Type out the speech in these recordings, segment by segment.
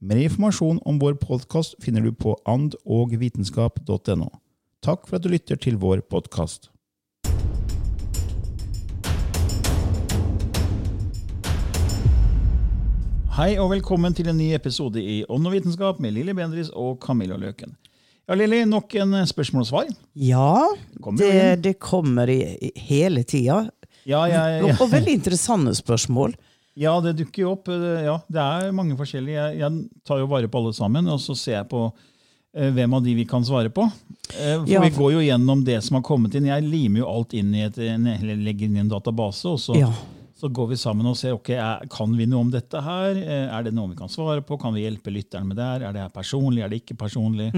Mer informasjon om vår podkast finner du på andogvitenskap.no. Takk for at du lytter til vår podkast. Hei og velkommen til en ny episode i Ånd og vitenskap med Lilly Bendris og Camilla Løken. Ja, Lilly, nok en spørsmål og svar. Ja, kommer det, det kommer hele tida. Ja, ja, Og, og veldig interessante spørsmål. Ja, det dukker jo opp. eh, Ja, det er mange forskjellige. Jeg, jeg tar jo vare på alle sammen, og så ser jeg på eh, hvem av de vi kan svare på. Eh, for Ja, vi går jo gjennom det som har kommet inn. Jeg limer jo alt inn i et, legger inn i en database, og så, Ja. så går vi sammen og ser ok, kan vi noe om dette her. Er det noe vi kan svare på? Kan vi hjelpe lytteren med det her? Er det her personlig? Er det ikke personlig?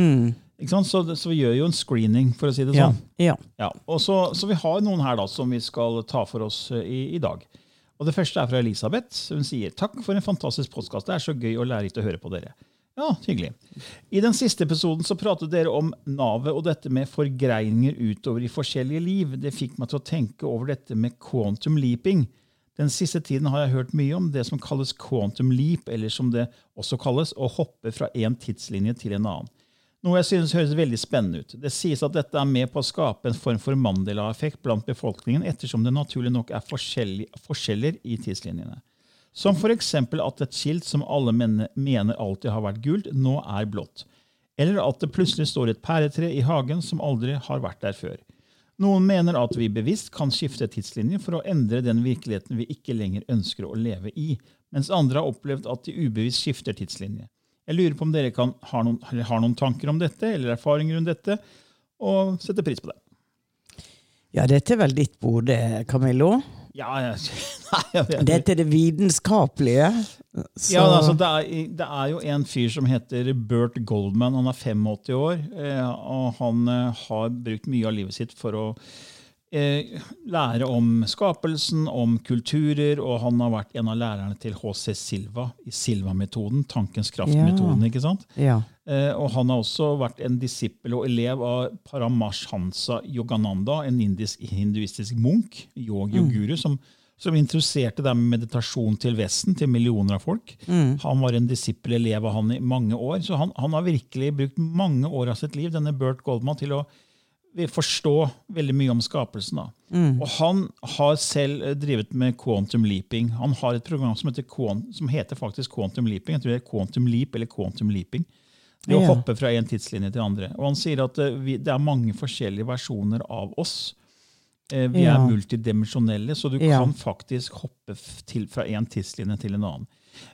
Ikke sant? Så, så vi gjør jo en screening, for å si det Mm. Ja. sånn. ja. Ja, og så, så vi har noen her da som vi skal ta for oss i, i dag. Og Det første er fra Elisabeth. Hun sier takk for en fantastisk podkast. Det er så gøy og lærerikt å høre på dere. Ja, hyggelig. I den siste episoden så pratet dere om navet og dette med forgreininger utover i forskjellige liv. Det fikk meg til å tenke over dette med quantum leaping. Den siste tiden har jeg hørt mye om det som kalles quantum leap, eller som det også kalles å hoppe fra en tidslinje til en annen. Noe jeg synes høres veldig spennende ut. Det sies at dette er med på å skape en form for Mandela-effekt blant befolkningen, ettersom det naturlig nok er forskjeller i tidslinjene. Som f.eks. at et skilt som alle men- mener alltid har vært gult, nå er blått. Eller at det plutselig står et pæretre i hagen som aldri har vært der før. Noen mener at vi bevisst kan skifte tidslinjer for å endre den virkeligheten vi ikke lenger ønsker å leve i, mens andre har opplevd at de ubevisst skifter tidslinje. Jeg lurer på om dere kan, har, noen, har noen tanker om dette, eller erfaringer rundt dette, og setter pris på det. ja, dette er vel ditt bord, Camillo. Ja, ja. Dette er det vitenskapelige. Ja, altså, det, er, det er jo en fyr som heter Bert Goldman. Han er 85 år, eh, og han eh, har brukt mye av livet sitt for å lære om skapelsen, om kulturer, og han har vært en av lærerne til HC Silva i Silva-metoden, tankens kraft-metoden. ikke sant? ja. Eh, og han har også vært en disippel og elev av Paramashansa Yogananda, en indisk hinduistisk munk, yogi og guru, som, som introduserte det med meditasjon til Vesten, til millioner av folk. Han var en disippel elev av han i mange år, så han, han har virkelig brukt mange år av sitt liv, denne Bert Goldman, til å forstå veldig mye om skapelsen. Da. Og han har selv eh, drevet med quantum leaping. Han har et program som heter, som heter faktisk quantum leaping. Jeg tror det er quantum leap eller quantum leaping. Det å Ja. hoppe fra en tidslinje til andre. Og han sier at eh, vi, det er mange forskjellige versjoner av oss. Vi Vi Ja. er multidimensjonelle, så du Ja. kan faktisk hoppe til, fra en tidslinje til en annen.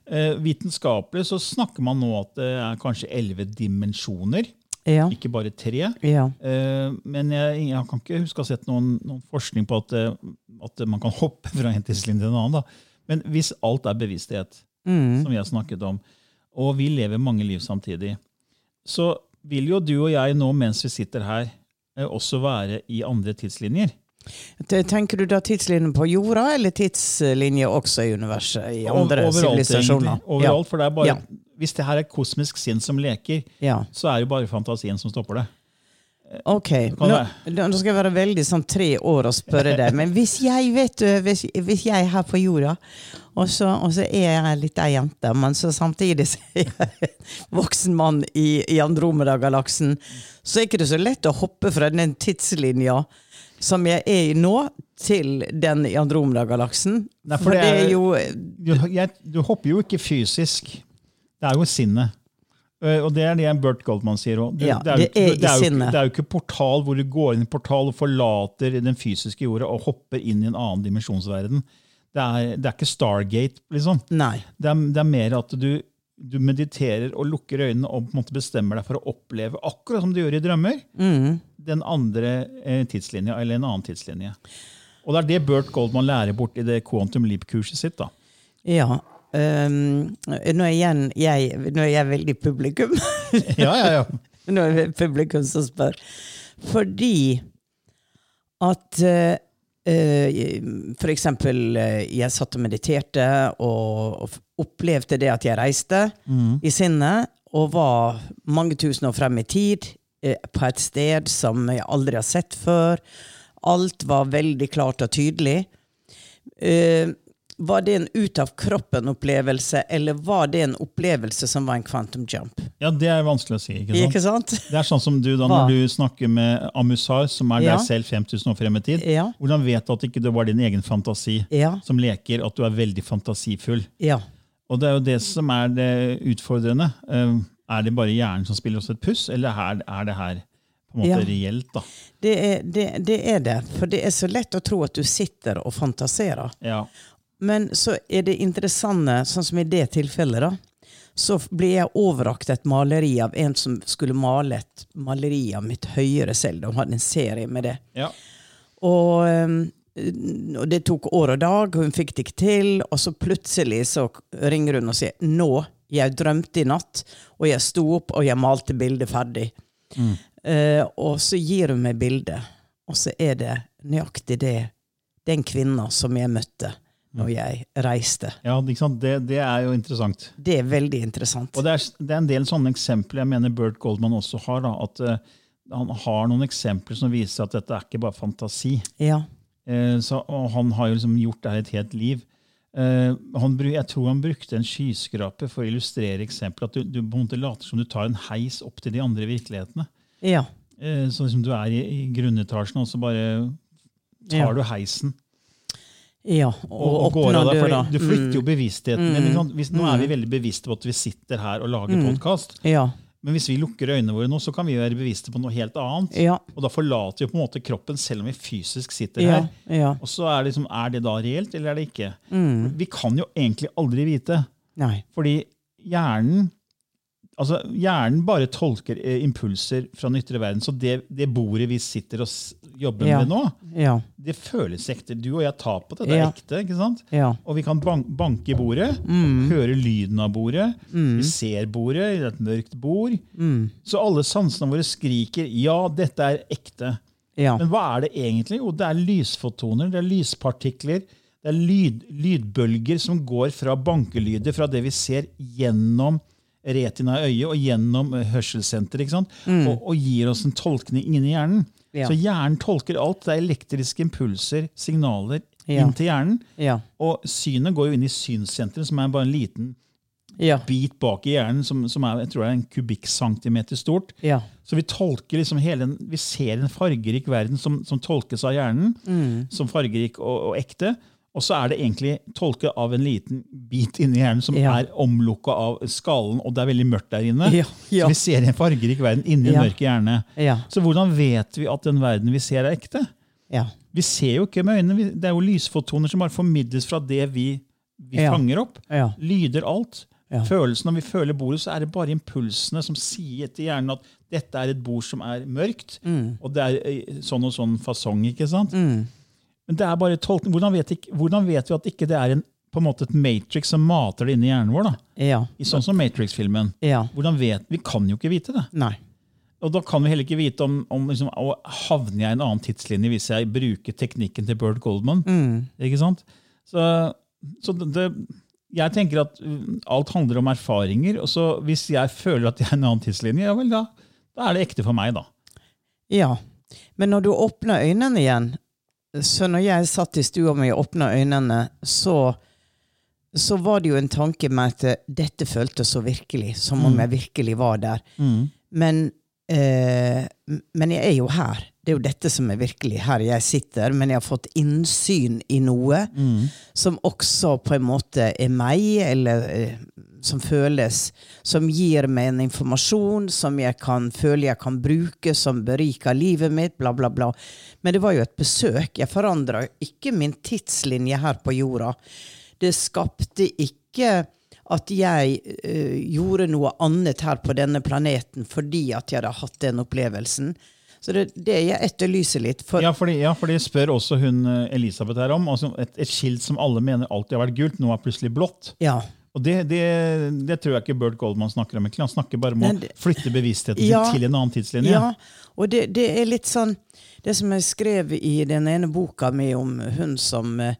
Eh, vitenskapelig så snakker man nå at det er kanskje elleve dimensjoner, Ja. ikke bare tre. ja. Eh, men jeg, jeg kan ikke huske å ha sett noen, noen forskning på at, eh, at man kan hoppe fra en tidslinje til en annen. Da. Men hvis alt er bevissthet, Mm. som vi har snakket om, og vi lever mange liv samtidig, så vil jo du og jeg nå mens vi sitter her, eh, også være i andre tidslinjer. Tenker du da tidslinjen på jorda, eller tidslinje også i universet? I andre sivilisasjoner? Overalt, Overalt, for det er bare, Ja. Hvis det her er kosmisk sinn som leker, Ja. så er det bare fantasien som stopper det. Ok, nå, nå skal jeg være veldig sånn tre år og spørre deg. Men hvis jeg vet du, hvis, hvis jeg er her på jorda, og så, og så er jeg litt ei jente, men så samtidig så er jeg voksen mann i, i Andromeda-galaksen, så er ikke det så lett å hoppe fra den tidslinja som jeg er i nå, til den i Andromeda-galaksen. For, for det er er- jo du, jeg, du hopper jo ikke fysisk. Det er jo sinnet. Eh, Og det er det Bert Goldman sier òg. Ja, det er det jo ikke- Det er jo ikke portal hvor du går inn i portal og forlater den fysiske jorda og hopper inn i en annen dimensjonsverden. Det er, det er ikke Stargate, liksom. Er, det er mer at du, du mediterer og lukker øynene og bestemmer deg for å oppleve, akkurat som du gjør i drømmer, Mm. Den andre eh, tidslinja eller en annen tidslinje. Og det er det Bert Goldman lærer bort i det Quantum Leap-kurset sitt. da. Ja. Um, nå, er igjen, jeg, nå er jeg veldig publikum. Ja, ja, ja. Nå er det publikum som spør. Fordi at uh, For eksempel, jeg satt og mediterte og, og opplevde det at jeg reiste i sinnet, og var mange tusen år frem i tid, på et sted som jeg aldri har sett før. Alt var veldig klart og tydelig. Uh, var det en ut-av-kroppen-opplevelse, eller var det en opplevelse som var en quantum jump? Ja, Det er vanskelig å si. ikke sant? Ikke sant? Det er sånn som du da, Hva? når du snakker med Amusar, som er Ja. deg selv 5000 år frem i tid. Ja. Hvordan vet du at ikke det var din egen fantasi Ja. som leker, at du er veldig fantasifull? Ja. Og det er jo det som er det utfordrende. Eh, Er det bare hjernen som spiller oss et puss, eller er er det her på en måte Ja. reelt? da? Det er, det, det er det. For det er så lett å tro at du sitter og fantaserer. Ja. Men så er det interessante, sånn som i det tilfellet, da. Så ble jeg overrakt et maleri av en som skulle male et maleri av mitt høyere selv. De hadde en serie med det. ja. Og, um, det tok år og dag, hun fikk det ikke til. Og så plutselig så ringer hun og sier nå, jeg drømte i natt, og jeg sto opp og jeg malte bildet ferdig. Eh, og så gir hun meg bildet, og så er det nøyaktig det, den kvinna som jeg møtte når jeg reiste. ja? Det, det er jo interessant. Det er veldig interessant. Og det er, det er en del sånne eksempler jeg mener Bert Goldman også har. da, at uh, Han har noen eksempler som viser at dette er ikke bare fantasi. Ja. Uh, så, og han har jo liksom gjort det her et helt liv. Eh, han, jeg tror han brukte en skyskraper for å illustrere eksempelet. At du, du later som du tar en heis opp til de andre virkelighetene. Ja. Eh, så liksom du er i, i grunnetasjen, og så bare tar Ja. du heisen ja. og, Og, og går åpner deg. døra. Du flytter jo Mm. bevisstheten Mm. Hvis, nå er vi veldig bevisste på at vi sitter her og lager podkast. Ja. Men hvis vi lukker øynene våre nå, så kan vi være bevisste på noe helt annet. Ja. Og da forlater vi på en måte kroppen, selv om vi fysisk sitter Ja. her. ja. Og så er det, liksom, er det da reelt, eller er det ikke? Mm. Vi kan jo egentlig aldri vite. Nei. Fordi hjernen altså hjernen bare tolker eh, impulser fra den ytre verden. Så det, det bordet vi sitter og jobber Ja. med nå, Ja. det føles ekte. Du og jeg tar på det. Det er Ja. ekte. ikke sant? Ja. Og vi kan ban banke i bordet, Mm. høre lyden av bordet. Vi ser bordet, det er et mørkt bord. Mm. Så alle sansene våre skriker ja, dette er ekte. Ja. Men hva er det egentlig? Jo, det er lysfotoner, det er lyspartikler, det er lyd, lydbølger som går fra bankelyder, fra det vi ser gjennom retina i øyet og gjennom hørselssenteret. hørselssenter. Og, og gir oss en tolkning inni hjernen. Ja. Så hjernen tolker alt. Det er elektriske impulser, signaler, Ja. inn til hjernen. Ja. Og synet går jo inn i synssenteret, som er bare en liten Ja. bit bak i hjernen, som, som er jeg tror det er en kubikkcentimeter stort. Ja. Så vi tolker liksom hele den, vi ser en fargerik verden som, som tolkes av hjernen, Mm. som fargerik og, og ekte. Og så er det egentlig tolket av en liten bit inni hjernen som Ja. er omlukka av skallen, og det er veldig mørkt der inne. Ja, ja. Så vi ser en fargerik verden inni en mørk hjerne. Så hvordan vet vi at den verden vi ser, er ekte? Ja. Vi ser jo ikke med øynene. Det er jo lysfotoner som bare formidles fra det vi, vi fanger opp. Lyder alt. Følelsen Når vi føler bordet, så er det bare impulsene som sier til hjernen at dette er et bord som er mørkt, og det er eh, sånn og sånn fasong. ikke sant? Mm. Men det er bare tolkning. Hvordan vet, ikke, hvordan vet vi at ikke det er en, på en måte et Matrix som mater det inn i hjernen vår? da? Ja. I sånn som Matrix-filmen. Ja. Hvordan vet, Vi kan jo ikke vite det. Nei. Og da kan vi heller ikke vite om, om liksom, havner jeg i en annen tidslinje hvis jeg bruker teknikken til Bert Goldman. Ikke sant? Så, så det, jeg tenker at uh, alt handler om erfaringer. og så Hvis jeg føler at jeg er i en annen tidslinje, ja vel, da, da er det ekte for meg, da. Ja. Men når du åpner øynene igjen Så når jeg satt i stua mi og åpna øynene, så, så var det jo en tanke med at eh, dette føltes så virkelig. Som om jeg virkelig var der. Men, eh, men jeg er jo her. Det er jo dette som er virkelig her jeg sitter. Men jeg har fått innsyn i noe som også på en måte er meg, eller eh, som føles Som gir meg en informasjon som jeg kan føle jeg kan bruke, som beriker livet mitt, bla, bla, bla. Men det var jo et besøk. Jeg forandra ikke min tidslinje her på jorda. Det skapte ikke at jeg ø, gjorde noe annet her på denne planeten fordi at jeg hadde hatt den opplevelsen. Så det, det jeg etterlyser litt. For, Ja, for ja, det spør også hun eh, Elisabeth her om. Altså et, et skilt som alle mener alltid har vært gult, nå er plutselig blått. ja. Og det, det, det tror jeg ikke Bert Goldman snakker om. egentlig. Han snakker bare om å flytte bevisstheten Ja. til en annen tidslinje. Ja, og det, det er litt sånn Det som jeg skrev i den ene boka mi om hun som eh,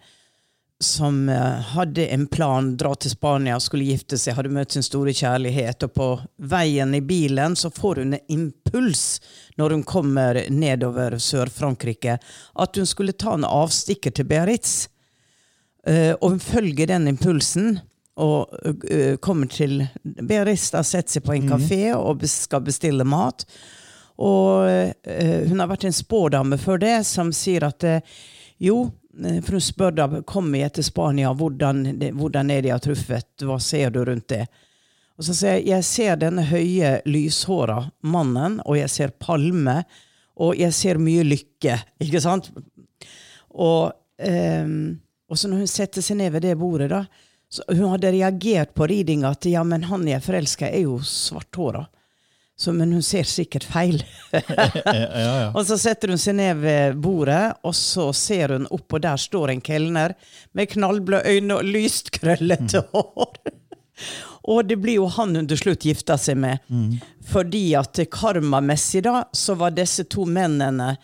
som eh, hadde en plan, dra til Spania, skulle gifte seg, hadde møtt sin store kjærlighet, og på veien i bilen så får hun en impuls når hun kommer nedover Sør-Frankrike, at hun skulle ta en avstikker til Biarritz. Eh, og hun følger den impulsen og eh, kommer til Beritz, da setter seg på en kafé og skal bestille mat. Og hun har vært en spådame før det, som sier at jo, for hun spør da kommer jeg til Spania, hvordan, hvordan er jeg har truffet, hva ser du rundt det? Og så sier jeg jeg ser denne høye, lyshåra mannen, og jeg ser palme, og jeg ser mye lykke. Ikke sant? Og, og så når hun setter seg ned ved det bordet, da Hun hadde reagert på ridinga at ja, men han jeg forelsker, er jo svarthåra. Så, men hun ser sikkert feil. Og så setter hun seg ned ved bordet, og så ser hun opp, og der står en kelner med knallblå øyne og lyst krøllete hår. Og det blir jo han hun til slutt gifta seg med. Fordi at karmamessig da, så var disse to mennene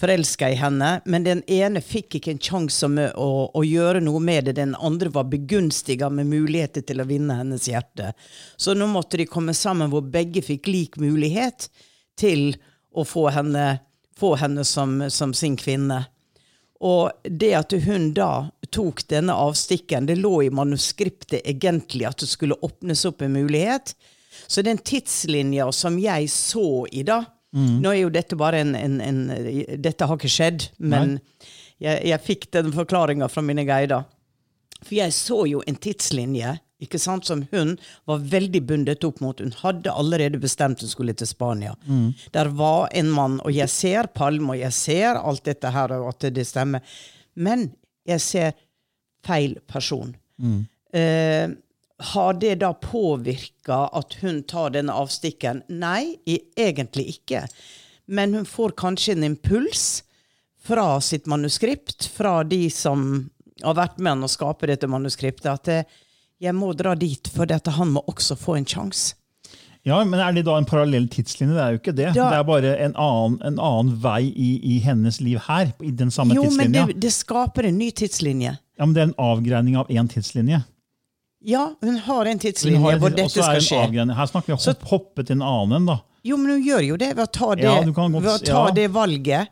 forelska i henne, men den ene fikk ikke en sjanse å, å, gjøre noe med det. Den andre var begunstiga med muligheter til å vinne hennes hjerte. Så nå måtte de komme sammen hvor begge fikk lik mulighet til å få henne, få henne som, som sin kvinne. Og det at hun da tok denne avstikken, det lå i manuskriptet egentlig at det skulle åpnes opp en mulighet. Så den tidslinja som jeg så i da Nå er jo dette bare en, en, en Dette har ikke skjedd, men jeg, jeg fikk den forklaringa fra mine guider. For jeg så jo en tidslinje ikke sant, som hun var veldig bundet opp mot. Hun hadde allerede bestemt hun skulle til Spania. Der var en mann, og jeg ser Palme, og jeg ser alt dette her, og at det stemmer. Men jeg ser feil person. Eh, har det da påvirka at hun tar denne avstikken? Nei, egentlig ikke. Men hun får kanskje en impuls fra sitt manuskript, fra de som har vært med han å skape dette manuskriptet, at eh, jeg må dra dit, for dette, han må også få en sjanse. Ja, men Er det da en parallell tidslinje? Det er jo ikke det. Da, Det er bare en annen, en annen vei i, i hennes liv her. i den samme Jo, men det, det skaper en ny tidslinje. Ja, men Det er en avgreining av én tidslinje. Ja, hun har en tidslinje har- hvor dette skal skje. Her snakker vi om Så- hopp, hoppe til en annen. da. Jo, men hun gjør jo det ved å ta det, Ja, godt ved å ta ja. det valget.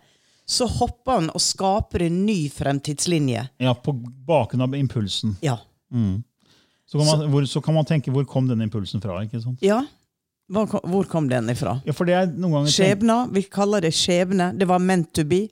Så hopper han og skaper en ny fremtidslinje. Ja, På bakgrunn av impulsen. Ja. Så kan, man, hvor, så kan man tenke hvor kom den impulsen fra? ikke sant? Ja. Hvor kom, hvor kom den ifra? Ja, Skjebna. Vi kaller det skjebne. Det var meant to be.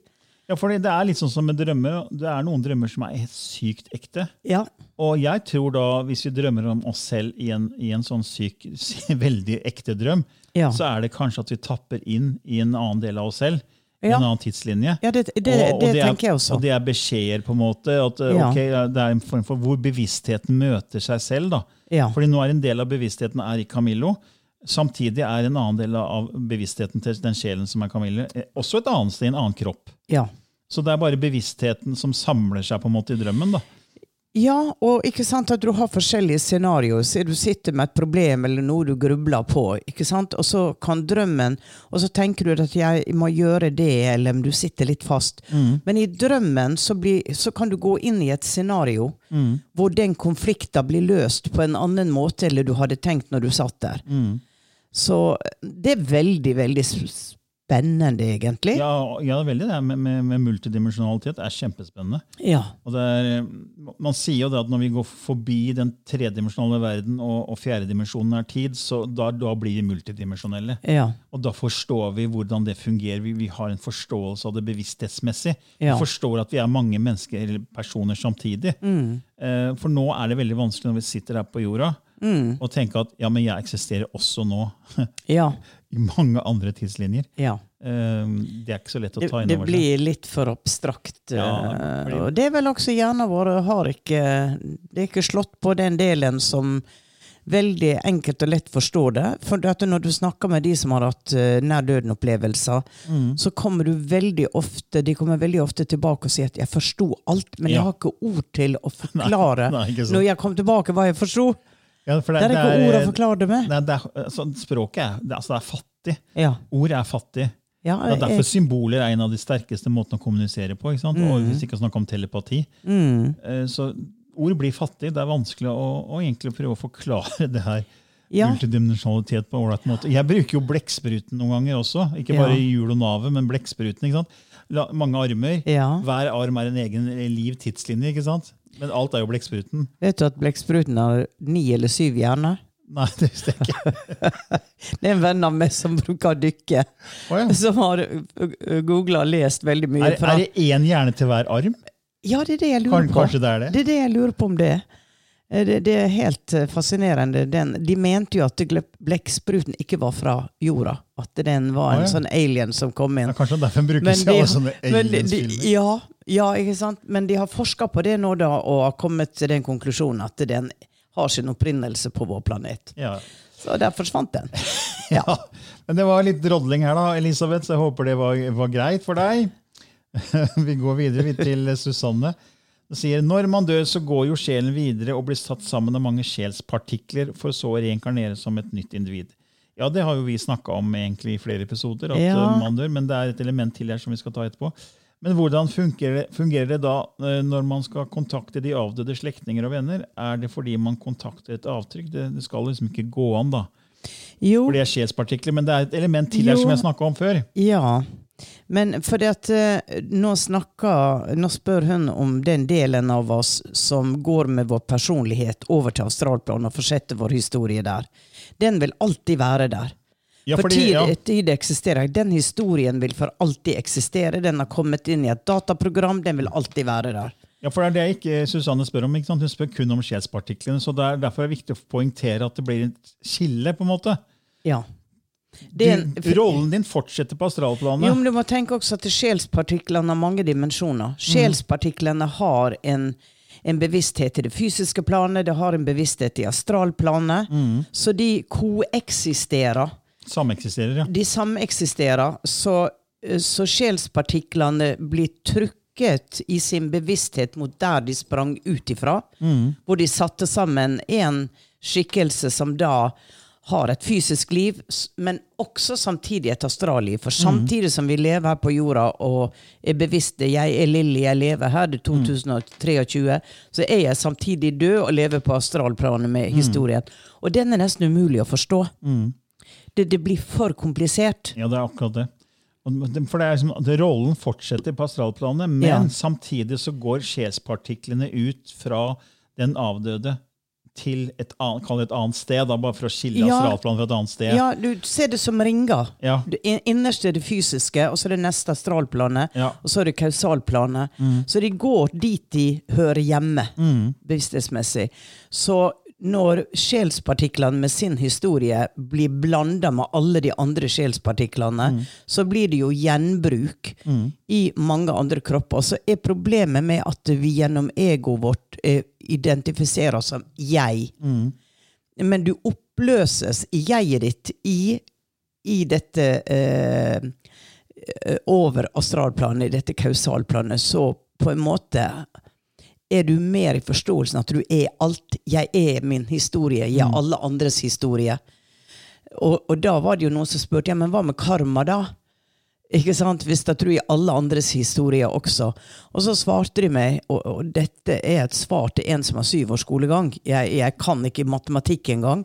Ja, for det er litt sånn som med drømmer. Det er noen drømmer som er helt sykt ekte. Ja. Og jeg tror da, hvis vi drømmer om oss selv i en, i en sånn syk, veldig ekte drøm, Ja. så er det kanskje at vi tapper inn i en annen del av oss selv. Ja. En annen tidslinje. Ja, det, det, Og- og det, er, tenker jeg også. Og det er beskjeder, på en måte. At, eh, Ja. ok, det er en form for hvor bevisstheten møter seg selv. da. Ja. Fordi nå er en del av bevisstheten er i Camillo. Samtidig er en annen del av bevisstheten til den sjelen som er Camillo, eh, også et annet sted, i en annen kropp. Ja. Så det er bare bevisstheten som samler seg på en måte i drømmen. da. Ja, og ikke sant at du har forskjellige scenarioer. Du sitter med et problem eller noe du grubler på, ikke sant? og så kan drømmen Og så tenker du at jeg må gjøre det, eller du sitter litt fast. Men i drømmen så, blir, så kan du gå inn i et scenario hvor den konflikten blir løst på en annen måte eller du hadde tenkt når du satt der. Så det er veldig, veldig s- spennende, egentlig. Ja, ja veldig. Det med, med, med multidimensjonalitet er kjempespennende. Ja. Er, man sier jo det at når vi går forbi den tredimensjonale verden og, og fjerdedimensjonen er tid, så da, da blir vi multidimensjonelle. Ja. Og da forstår vi hvordan det fungerer. Vi, vi har en forståelse av det bevissthetsmessig. Ja. Vi forstår at vi er mange mennesker eller personer samtidig. Mm. for nå er det veldig vanskelig når vi sitter her på jorda, og tenke at ja, men jeg eksisterer også nå. Ja. I mange andre tidslinjer. ja. Eh, det er ikke så lett å ta inn det over seg. blir litt for abstrakt. Ja, eh, det Og det er vel også hjernen vår har ikke Det er ikke slått på den delen som veldig enkelt og lett forstår det. For når du snakker med de som har hatt uh, nær døden-opplevelser, Mm. så kommer du veldig ofte de kommer veldig ofte tilbake og sier at 'jeg forsto alt', men jeg har ikke ord til å forklare nei, nei, når jeg kom tilbake hva jeg forsto. Ja, for Det er ikke ord å forklare det med. Nei, det er, så språket er, det, altså, det er fattig. Ja. Ord er fattig. Ja, Det er derfor jeg- symboler er en av de sterkeste måtene å kommunisere på. ikke sant? Og hvis ikke å snakke om telepati. mm. Eh, Så ord blir fattig. Det er vanskelig å, å egentlig prøve å forklare det her. Ja. Multidimensjonalitet på ålreit måte. Jeg bruker jo blekkspruten noen ganger også. Ikke bare Ja. hjul og navet, men blekkspruten. ikke sant? Mange armer. Ja. Hver arm er en egen liv tidslinje. ikke sant? Men alt er jo blekkspruten. Vet du at blekkspruten har ni eller syv hjerner? Nei, det visste jeg ikke. Det er en venn av meg som bruker å dykke, Oh, ja. som har googla og lest veldig mye. Er, er det én hjerne til hver arm? Ja, det er det jeg lurer på. kanskje det er det? Det er det jeg lurer på om det. Eh, Det, det er helt eh, fascinerende. Den, de mente jo at blekkspruten ikke var fra jorda. At den var en Å, ja. sånn alien som kom inn. Ja, kanskje derfor brukes Men i alle sånne aliens-filmer. ja, ja, ikke sant? Men de har forska på det nå da, og har kommet til den konklusjonen at den har sin opprinnelse på vår planet. Ja. Så der forsvant den. ja. Men det var litt drodling her, da, Elisabeth, så jeg håper det var, var greit for deg. Vi går videre vi til Susanne. Hun sier når man dør, så går jo sjelen videre og blir satt sammen av mange sjelspartikler, for så å reinkarnere som et nytt individ. Ja, det har jo vi snakka om egentlig i flere episoder, at Ja. man dør, men det er et element til her som vi skal ta etterpå. Men hvordan fungerer det, fungerer det da eh, når man skal kontakte de avdøde slektninger og venner? Er det fordi man kontakter et avtrykk? Det, det skal liksom ikke gå an, da. Jo, For det er sjelspartikler, men det er et element til her som jeg snakka om før. Ja, men fordi at eh, nå snakker Nå spør hun om den delen av oss som går med vår personlighet over til astralplan og fortsetter vår historie der. Den vil alltid være der. Ja, for fordi, tid, ja, tid eksisterer. Den historien vil for alltid eksistere. Den har kommet inn i et dataprogram. Den vil alltid være der. ja, for det er det ikke Susanne spør om. Hun spør kun om sjelspartiklene. så det er Derfor er det viktig å poengtere at det blir et skille. på en måte. Ja. Det en- Du, rollen din fortsetter på astralplanet. Jo, men du må tenke også at sjelspartiklene har mange dimensjoner. Sjelspartiklene har en, en bevissthet i det fysiske planet, det har en bevissthet i astralplanet. Så de koeksisterer. Sameksisterer, ja. De sameksisterer. Så, så sjelspartiklene blir trukket i sin bevissthet mot der de sprang ut ifra. Hvor de satte sammen en skikkelse som da har et fysisk liv, men også samtidig et astralliv. For samtidig som vi lever her på jorda og er bevisste 'jeg er Lilly, jeg lever her', det er 2023, så er jeg samtidig død og lever på astralplanet med historien. Og den er nesten umulig å forstå. Det, det blir for komplisert. Ja, det er akkurat det. For det er liksom, Rollen fortsetter på astralplanet, men Ja. samtidig så går sjelspartiklene ut fra den avdøde til et annet, et annet sted, da, bare for å skille Ja. astralplanet fra et annet sted. Ja, du ser det som ringer. Ja. Det innerste innerst er det fysiske, og så er det neste astralplanet, Ja. og så er det kausalplanet. Så de går dit de hører hjemme, bevissthetsmessig. Så når sjelspartiklene med sin historie blir blanda med alle de andre sjelspartiklene, så blir det jo gjenbruk i mange andre kropper. Så er problemet med at vi gjennom egoet vårt eh, identifiserer oss som jeg. Men du oppløses i jeget ditt i, i dette eh, eh, over astralplanet, i dette kausalplanet, så på en måte er du mer i forståelsen at du er alt. Jeg er min historie, jeg er alle andres historie. Og, og da var det jo noen som spurte ja, men hva med karma, da? Ikke sant? Hvis da tror jeg alle andres historie også. Og så svarte de meg, og, og dette er et svar til en som har syv års skolegang. Jeg, jeg kan ikke matematikk engang.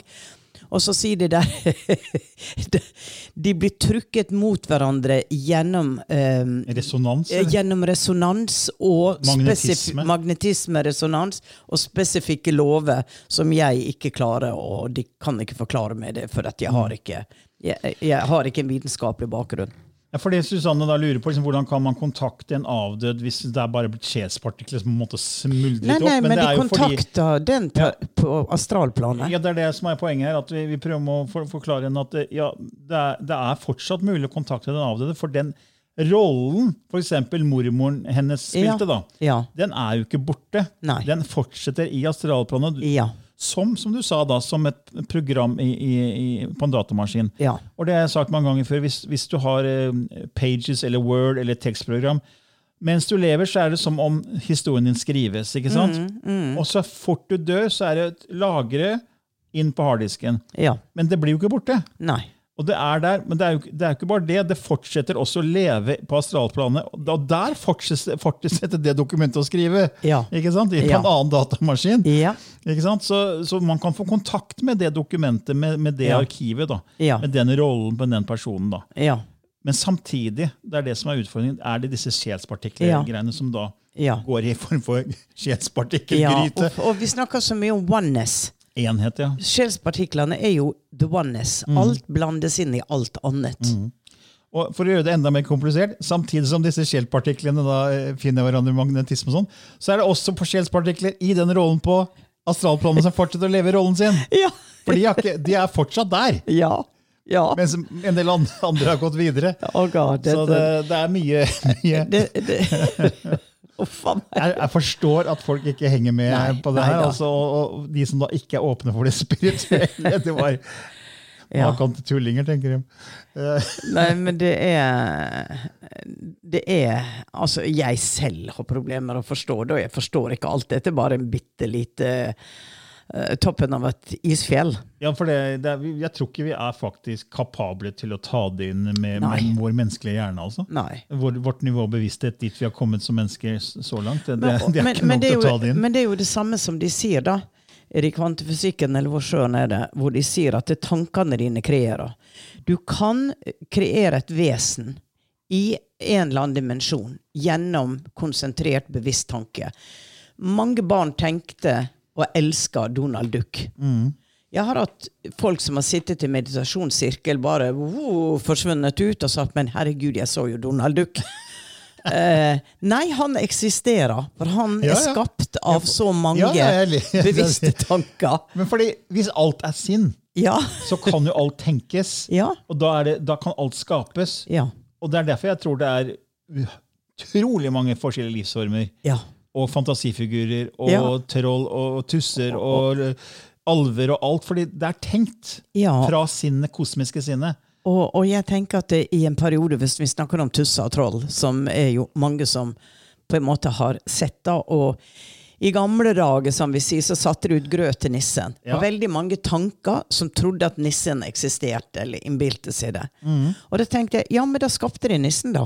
Og så sier de der De blir trykket mot hverandre gjennom eh, Resonans? eller? Gjennom resonans og Magnetisme. magnetisme, resonans og spesifikke lover som jeg ikke klarer, og de kan ikke forklare meg det, for jeg har ikke jeg, jeg har ikke en vitenskapelig bakgrunn. Ja, fordi Susanne da lurer på, liksom, Hvordan kan man kontakte en avdød hvis det er bare blitt sjelspartikler som måtte smuldret Nei, nei, opp? men, det de er jo fordi- kontakter den på, Ja. på astralplanet. Ja, Det er det som er poenget her. at Vi, vi prøver å for, forklare henne at ja, det, er, det er fortsatt mulig å kontakte den avdøde. For den rollen f.eks. mormoren hennes spilte, da, Ja. den er jo ikke borte. Nei. Den fortsetter i astralplanet. Ja. Som, som du sa da, som et program i, i, på en datamaskin. Ja. Og det har jeg sagt mange ganger før. Hvis, hvis du har eh, Pages eller Word eller tekstprogram Mens du lever, så er det som om historien din skrives. ikke sant? Mm, Og så fort du dør, så er det et lagre inn på harddisken. ja. Men det blir jo ikke borte. Nei. Og det er der, Men det er jo det er jo ikke bare det. Det fortsetter også å leve på astralplanet. Og der fortsetter, fortsetter det dokumentet å skrive. Ja. Ikke sant? I på Ja. en annen datamaskin. Ja. Ikke sant? Så, så man kan få kontakt med det dokumentet, med, med det arkivet. da. Med den rollen på den personen. da. Ja. Men samtidig, det er det som er utfordringen, er det disse Ja. som da Ja. går i form for ja. Og, og vi snakker så mye om oneness. Enhet, ja. Sjelspartiklene er jo the oneness. Mm. Alt blandes inn i alt annet. Og For å gjøre det enda mer komplisert, samtidig som disse skjellpartiklene eh, finner hverandre i magnetisme, og sånn, så er det også på skjellspartikler i den rollen på astralplanet som fortsetter å leve rollen sin. Ja. For de ikke, de er fortsatt der, Ja. ja. mens en del andre har gått videre. Oh God, Så det, det er mye, mye det, jeg, jeg forstår at folk ikke henger med Nei, på det nei her. Altså, og, de som da ikke er åpne for det spirituelle. Det var Ja. Maken til tullinger, tenker de. Eh, Nei, men det er Det er Altså, jeg selv har problemer å forstå det, og jeg forstår ikke alt. Dette er bare en bitte lite toppen av et isfjell. Ja, for det, det er, Jeg tror ikke vi er faktisk kapable til å ta det inn med, med vår menneskelige hjerne. altså. Nei. Vår, vårt nivå av bevissthet dit vi har kommet som mennesker så langt. Det, det, Men, det er men, ikke men, nok til å ta det inn. men det er jo det samme som de sier, da. Det i kvantefysikken, eller hvor sjøen er det, hvor de sier at det er tankene dine kreerer. Du kan kreere et vesen i en eller annen dimensjon gjennom konsentrert bevisst tanke. Mange barn tenkte og elsker Donald Duck. Mm. Jeg har hatt folk som har sittet i meditasjonssirkel, bare wow, forsvunnet ut og sagt 'men herregud, jeg så jo Donald Duck'. Eh, nei, han eksisterer, for han Ja, er skapt av så mange Ja, ja, bevisste tanker. Men fordi hvis alt er sinn, Ja. så kan jo alt tenkes. Ja. Og da, det, da kan alt skapes. Ja. Og det er derfor jeg tror det er utrolig mange forskjellige livsformer. Ja. Og fantasifigurer og Ja. troll og tusser og alver og alt. Fordi det er tenkt Ja. fra sinnet, kosmiske sinnet. Og, og jeg tenker at i en periode, hvis vi snakker om tusser og troll, som er jo mange som på en måte har sett da, og i gamle dager, som vi sier, så satte de ut grøt til nissen. Ja. Og veldig mange tanker som trodde at nissen eksisterte, eller innbilte seg det. Og da tenkte jeg, ja, men da skapte de nissen, da.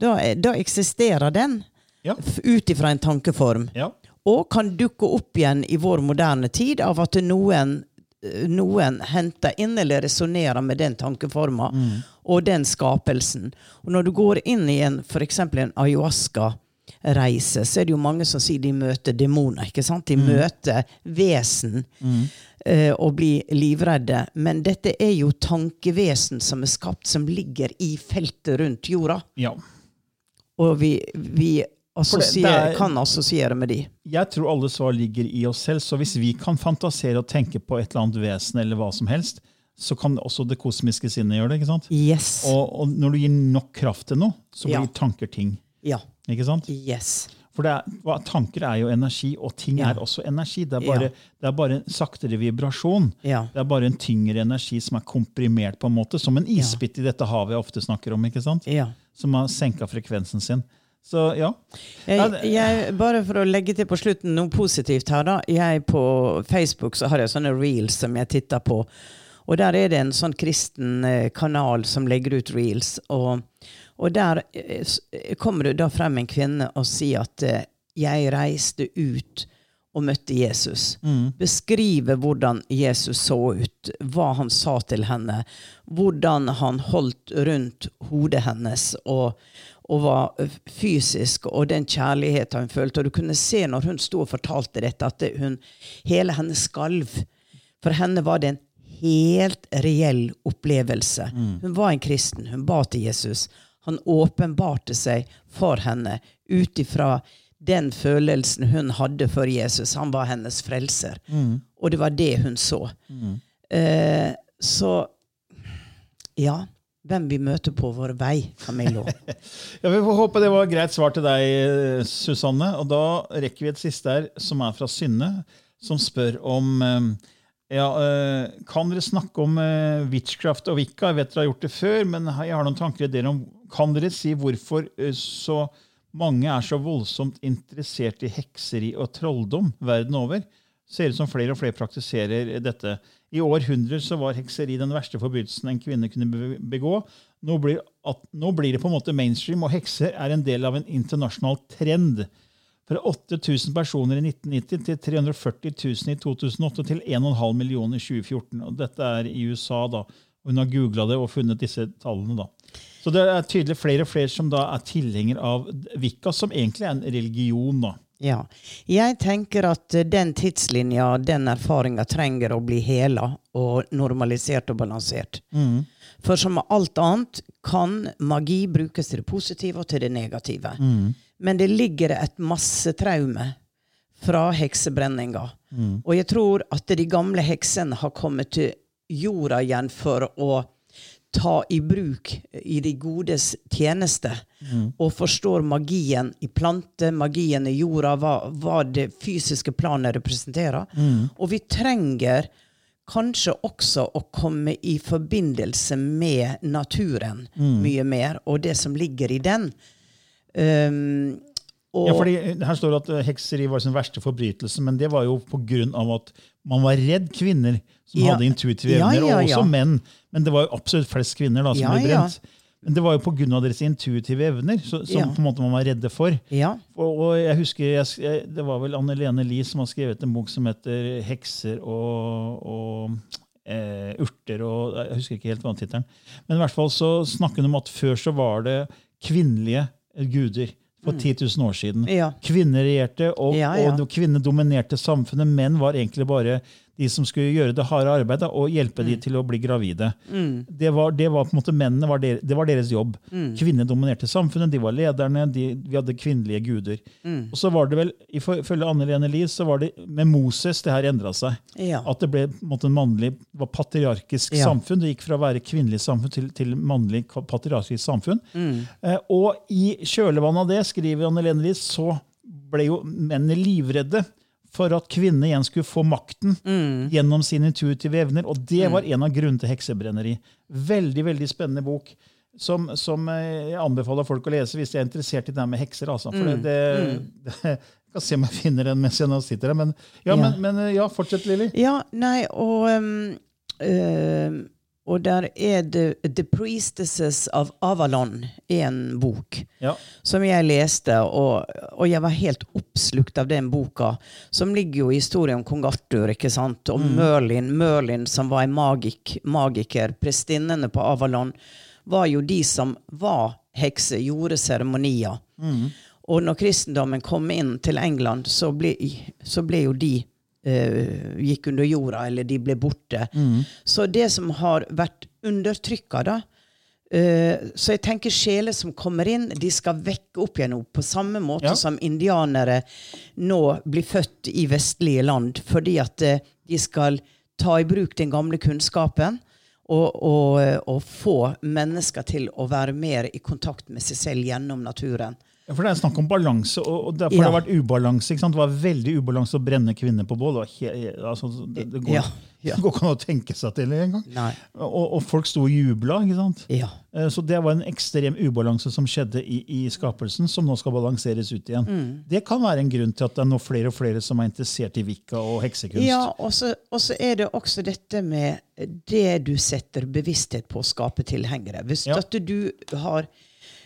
Da, er- da eksisterer den, Ja. ut ifra en tankeform. Ja. Og kan dukke opp igjen i vår moderne tid av at noen, noen henter inn eller resonnerer med den tankeforma og den skapelsen. Og når du går inn i en f.eks. en ayahuasca-reise, så er det jo mange som sier de møter demoner. ikke sant? De møter vesen eh, og blir livredde. Men dette er jo tankevesen som er skapt, som ligger i feltet rundt jorda. ja. Og vi, vi det- assosier, det er- kan assosiere med de. Jeg tror alle svar ligger i oss selv, så hvis vi kan fantasere og tenke på et eller annet vesen, eller hva som helst, så kan også det kosmiske sinnet gjøre det. ikke sant? Yes. Og, og når du gir nok kraft til noe, så blir Ja. tanker ting. Ja. ikke sant? Yes. For det er, tanker er jo energi, og ting Ja. er også energi. Det er bare, Ja. det er bare en saktere vibrasjon. Ja. Det er bare en tyngre energi som er komprimert, på en måte, som en isbit i dette havet jeg ofte snakker om. ikke sant? Ja. Som har senka frekvensen sin. Så ja. Jeg, jeg, bare for å legge til på slutten noe positivt her, da. Jeg På Facebook så har jeg sånne reels som jeg titter på. Og der er det en sånn kristen eh, kanal som legger ut reels. Og, og der eh, kommer det da frem en kvinne og sier at eh, jeg reiste ut og møtte Jesus. Beskrive hvordan Jesus så ut, hva han sa til henne, hvordan han holdt rundt hodet hennes og, og var fysisk, og den kjærligheten hun følte. Og du kunne se når hun sto og fortalte dette, at hun, hele henne skalv. For henne var det en helt reell opplevelse. Hun var en kristen. Hun ba til Jesus. Han åpenbarte seg for henne ut ifra den følelsen hun hadde for Jesus. Han var hennes frelser. Og det var det hun så. Eh, så ja. Hvem vi møter på vår vei, Camillo. Ja, Vi får håpe det var greit svar til deg, Susanne. Og da rekker vi et siste her, som er fra Synne, som spør om eh, ja, eh, Kan dere snakke om eh, witchcraft og wicca? Jeg vet dere har gjort det før, men jeg har noen tanker i dere om Kan dere si hvorfor eh, så mange er så voldsomt interessert i hekseri og trolldom verden over? Ser ut som flere og flere praktiserer dette. I århundrer så var hekseri den verste forbrytelsen en kvinne kunne begå. Nå blir, at, nå blir det på en måte mainstream, og hekser er en del av en internasjonal trend. Fra 8000 personer i 1990 til 340 000 i 2008 til 1,5 millioner i 2014. Og dette er i USA, da. Hun har googla det og funnet disse tallene. da. Så det er tydelig flere og flere som da er tilhenger av Wicca, som egentlig er en religion. da. Ja. Jeg tenker at eh, den tidslinja, den erfaringa, trenger å bli hela og normalisert og balansert. For som med alt annet kan magi brukes til det positive og til det negative. Men det ligger et massetraume fra heksebrenninga. Og jeg tror at de gamle heksene har kommet til jorda igjen for å ta i bruk i de godes tjeneste. Og forstår magien i planter, magien i jorda, hva, hva det fysiske planet representerer. Og vi trenger kanskje også å komme i forbindelse med naturen mye mer, og det som ligger i den. Um, og, Ja, fordi Her står det at eh, hekseri var sin verste forbrytelse, men det var jo pga. at man var redd kvinner som Ja. hadde intuitive Ja, evner, ja, og også menn. Men det var jo absolutt flest kvinner da, som Ja, ble ja. brent. Men det var jo pga. deres intuitive evner så, som Ja. på en måte man var redde for. ja, Og, og jeg husker, jeg, Det var vel Anne Lene Lie som har skrevet en bok som heter 'Hekser og, og eh, urter'. og Jeg husker ikke helt hva tittelen Men i hvert fall så snakker hun om at før så var det kvinnelige guder. For 10 000 år siden. Ja. Kvinner regjerte, og, Ja, ja. og kvinner dominerte samfunnet. Menn var egentlig bare de som skulle gjøre det harde arbeidet og hjelpe Mm. de til å bli gravide. Det, var, det var på en måte Mennene var, der, det var deres jobb. Mm. Kvinner dominerte samfunnet, de var lederne, de, vi hadde kvinnelige guder. Mm. Og så var det vel, Ifølge Anne Lene Lie så var det med Moses det her endra seg. Ja. At det ble på en måte en mannlig, var patriarkisk Ja. samfunn. Det gikk fra å være kvinnelig samfunn til, til mannlig patriarkisk samfunn. Mm. Eh, og i kjølvannet av det, skriver Anne Lene Lie, så ble jo mennene livredde for at kvinnene igjen skulle få makten Mm. gjennom sine intuitive evner. Og det var en av grunnene til heksebrenneri. Veldig veldig spennende bok. Som, som eh, jeg anbefaler folk å lese hvis de er interessert i det her med hekser. Altså. For Mm. det, det, det, jeg skal se om jeg finner den mens jeg nå sitter her. Men ja, Ja. Men, men eh, ja fortsett, Lilly. Ja, nei, og um, Og der er det The Priestesses of Avalon, en bok Ja. som jeg leste, og, og jeg var helt oppslukt av den boka. Som ligger jo i historien om kong Arthur, ikke sant? Og Merlin, Merlin som var en magik, magiker. Prestinnene på Avalon var jo de som var hekser, gjorde seremonier. Og når kristendommen kom inn til England, så ble, så ble jo de eh, gikk under jorda, eller de ble borte. Så det som har vært undertrykka, da uh, Så jeg tenker sjeler som kommer inn, de skal vekke opp igjen noe, på samme måte Ja. som indianere nå blir født i vestlige land, fordi at uh, de skal ta i bruk den gamle kunnskapen. Og, og, og få mennesker til å være mer i kontakt med seg selv gjennom naturen. Ja, For det er snakk om balanse, og derfor Ja. har det vært ubalanse. ikke sant? Det var veldig ubalanse å brenne kvinner på bål. Det, altså, det, det, går, Ja, ja. går ikke an å tenke seg til engang. Nei. Og, og folk sto og jubla. ikke sant? Ja. Eh, Så det var en ekstrem ubalanse som skjedde i, i skapelsen, som nå skal balanseres ut igjen. Mm. Det kan være en grunn til at det er nå flere og flere som er interessert i Wicca og heksekunst. Ja, og så og så er det også dette med det du setter bevissthet på å skape tilhengere. Hvis Ja. at du har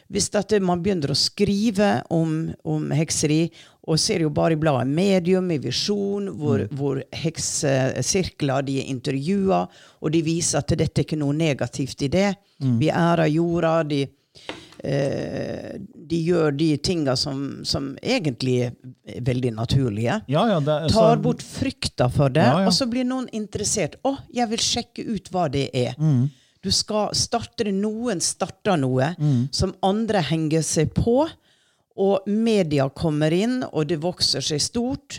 hvis man begynner å skrive om, om hekseri, og ser jo bare i bladet Medium, i Visjon, hvor, mm. hvor heksesirkler de er intervjua, og de viser at dette er ikke noe negativt i det. Mm. Vi ærer jorda. de Eh, de gjør de tinga som, som, egentlig er veldig naturlige. Ja, ja, er, Tar bort frykta for det, ja, og så blir noen interessert. 'Å, jeg vil sjekke ut hva det er'. Mm. Du skal starte det. Noen starter noe mm. som andre henger seg på. Og media kommer inn, og det vokser seg stort.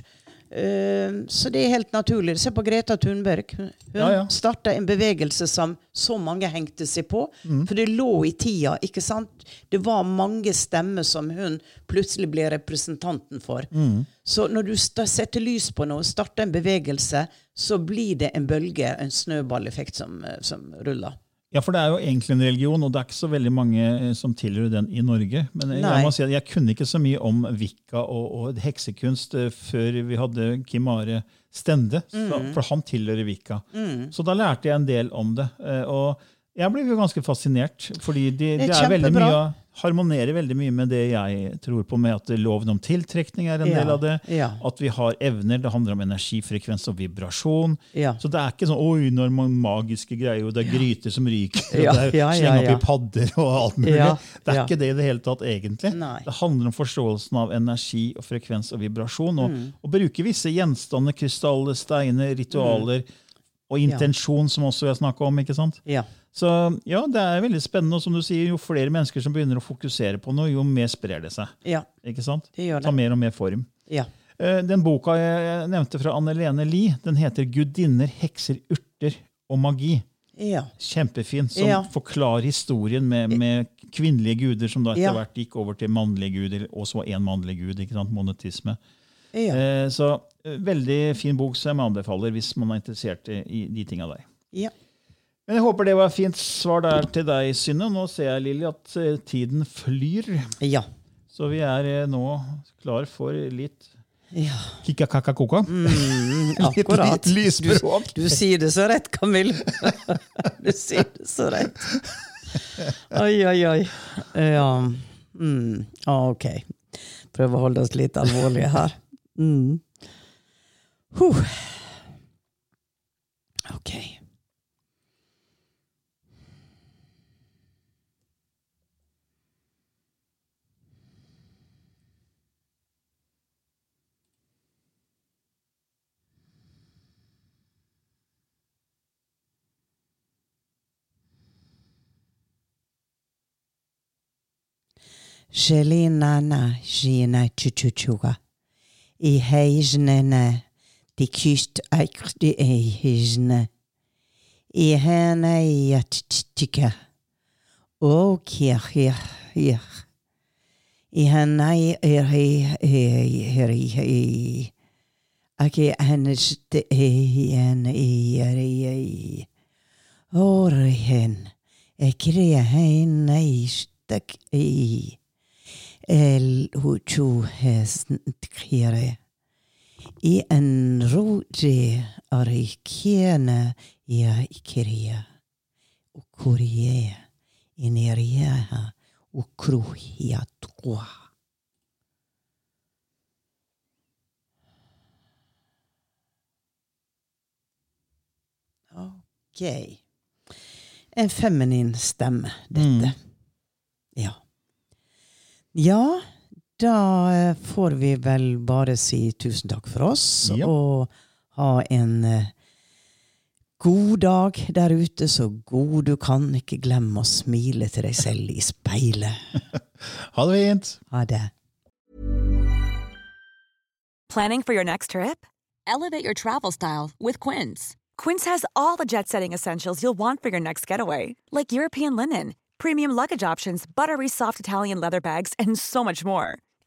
Uh, så det er helt naturlig. Se på Greta Thunberg. Hun ja, ja. starta en bevegelse som så mange hengte seg på. Mm. For det lå i tida. ikke sant? Det var mange stemmer som hun plutselig ble representanten for. Mm. Så når du setter lys på noe, starter en bevegelse, så blir det en bølge, en snøballeffekt, som, eh, som ruller. Ja, for det er jo egentlig en religion, og det er ikke så veldig mange eh, som tilhører den i Norge. Men jeg, må si at jeg kunne ikke så mye om Wicca og, og heksekunst uh, før vi hadde Kim Are Stende, mm. for han tilhører Wicca. Mm. Så da lærte jeg en del om det. Uh, og jeg ble ganske fascinert, fordi det, det, er, veldig mye harmonerer veldig mye med det jeg tror på, med at loven om tiltrekning er en ja, del av det. Ja. At vi har evner. Det handler om energifrekvens og vibrasjon. Ja. Så det er ikke sånn oi, når man magiske greier, og det er gryter som ryker, og det er slenge opp i padder og alt mulig. Det er ikke det i det hele tatt, egentlig. Nei. Det handler om forståelsen av energi og frekvens og vibrasjon. Og, mm. og bruke visse gjenstander, krystaller, steiner, ritualer. Mm. Og intensjon, som også vi har snakka om. ikke sant? Ja. Så ja, det er veldig spennende. Og som du sier, jo flere mennesker som begynner å fokusere på noe, jo mer sprer det seg. Ja, Ikke sant? det gjør det. Ta mer og mer form. Ja. Eh, den boka jeg nevnte fra Anne Lene Lie, den heter 'Gudinner, hekser, urter og magi'. Ja. Kjempefin. Som ja. forklarer historien med, med, kvinnelige guder som da etter hvert gikk over til mannlige guder, og så én mannlig gud. ikke sant? Monetisme. Ja. Eh, så veldig fin bok som jeg anbefaler hvis man er interessert i, i de tinga der. Ja. Men Jeg håper det var et fint svar der til deg, Synne. Nå ser jeg Lili, at eh, tiden flyr. Ja. Så vi er eh, nå klar for litt ja. kikka-kakka-koka. Mm, akkurat. litt lysspråk. Du, du, sier det så rett, Camille. du sier det så rett. Oi, oi, oi. Ja. Mm, ok. Prøve å holde oss litt alvorlige her. Mm. Whew. Okay. Shelly nana jina chuchuchuga. I hei jnene. De kyst eikdi ei heijne. I et jattika. Og ich. I henne er hei her i hennes ei en i er i. Ore hen. Ekre hen eistak ei. el huchu hesnkire. I en roje arikiene ia ikiria. Ukurie ineriaha ukruhia tukwa. Ok. En feminin stemme, dette. Mm. Ja. Ja, da eh, får vi vel bare si tusen takk for oss, ja. og ha en uh, god dag der ute, så god du kan. Ikke glem å smile til deg selv i speilet. ha det fint. Ha det. Planning for your next trip? Elevate your travel style with Quince. Quince has all the jet-setting essentials you'll want for your next getaway, like European linen premium luggage options, buttery soft Italian leather bags, and so much more.